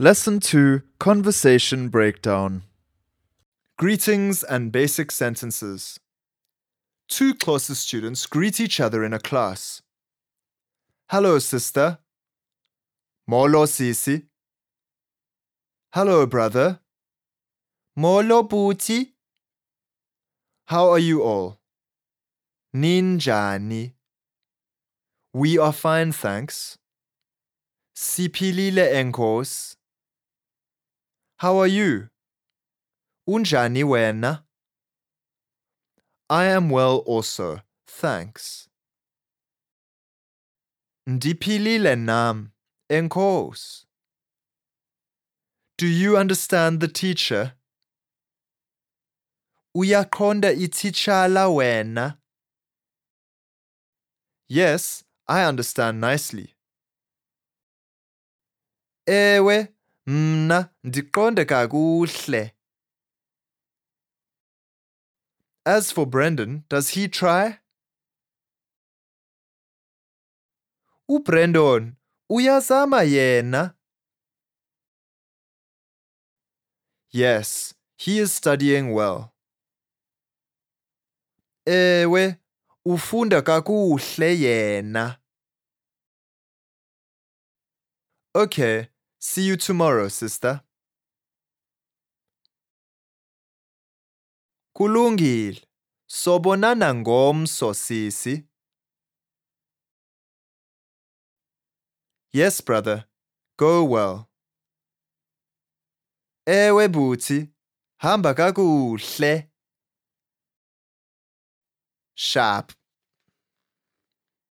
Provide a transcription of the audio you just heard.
Lesson 2 Conversation Breakdown Greetings and basic sentences. Two Xhosa students greet each other in a class. Hello, sister. Molo, sisi. Hello, brother. Molo, bhuti. How are you all? Ninjani. We are fine, thanks. Siphilile enkos. How are you? Unjani wena? I am well also, thanks. Ndiphilile nam, enkos. Do you understand the teacher? Uyaqonda ititshala wena? Yes, I understand nicely. Ewe, mna ndiqonda kakuhle. As for Brendon, does he try? uBrendon uyazama yena. Yes, he is studying well. Ewe, ufunda kakuhle yena. Okay, see you tomorrow, sister. Kulungile. Sobonana ngomso, sisi. Yes, brother. Go well. Ewe buti, hamba kakuhle. Sharp.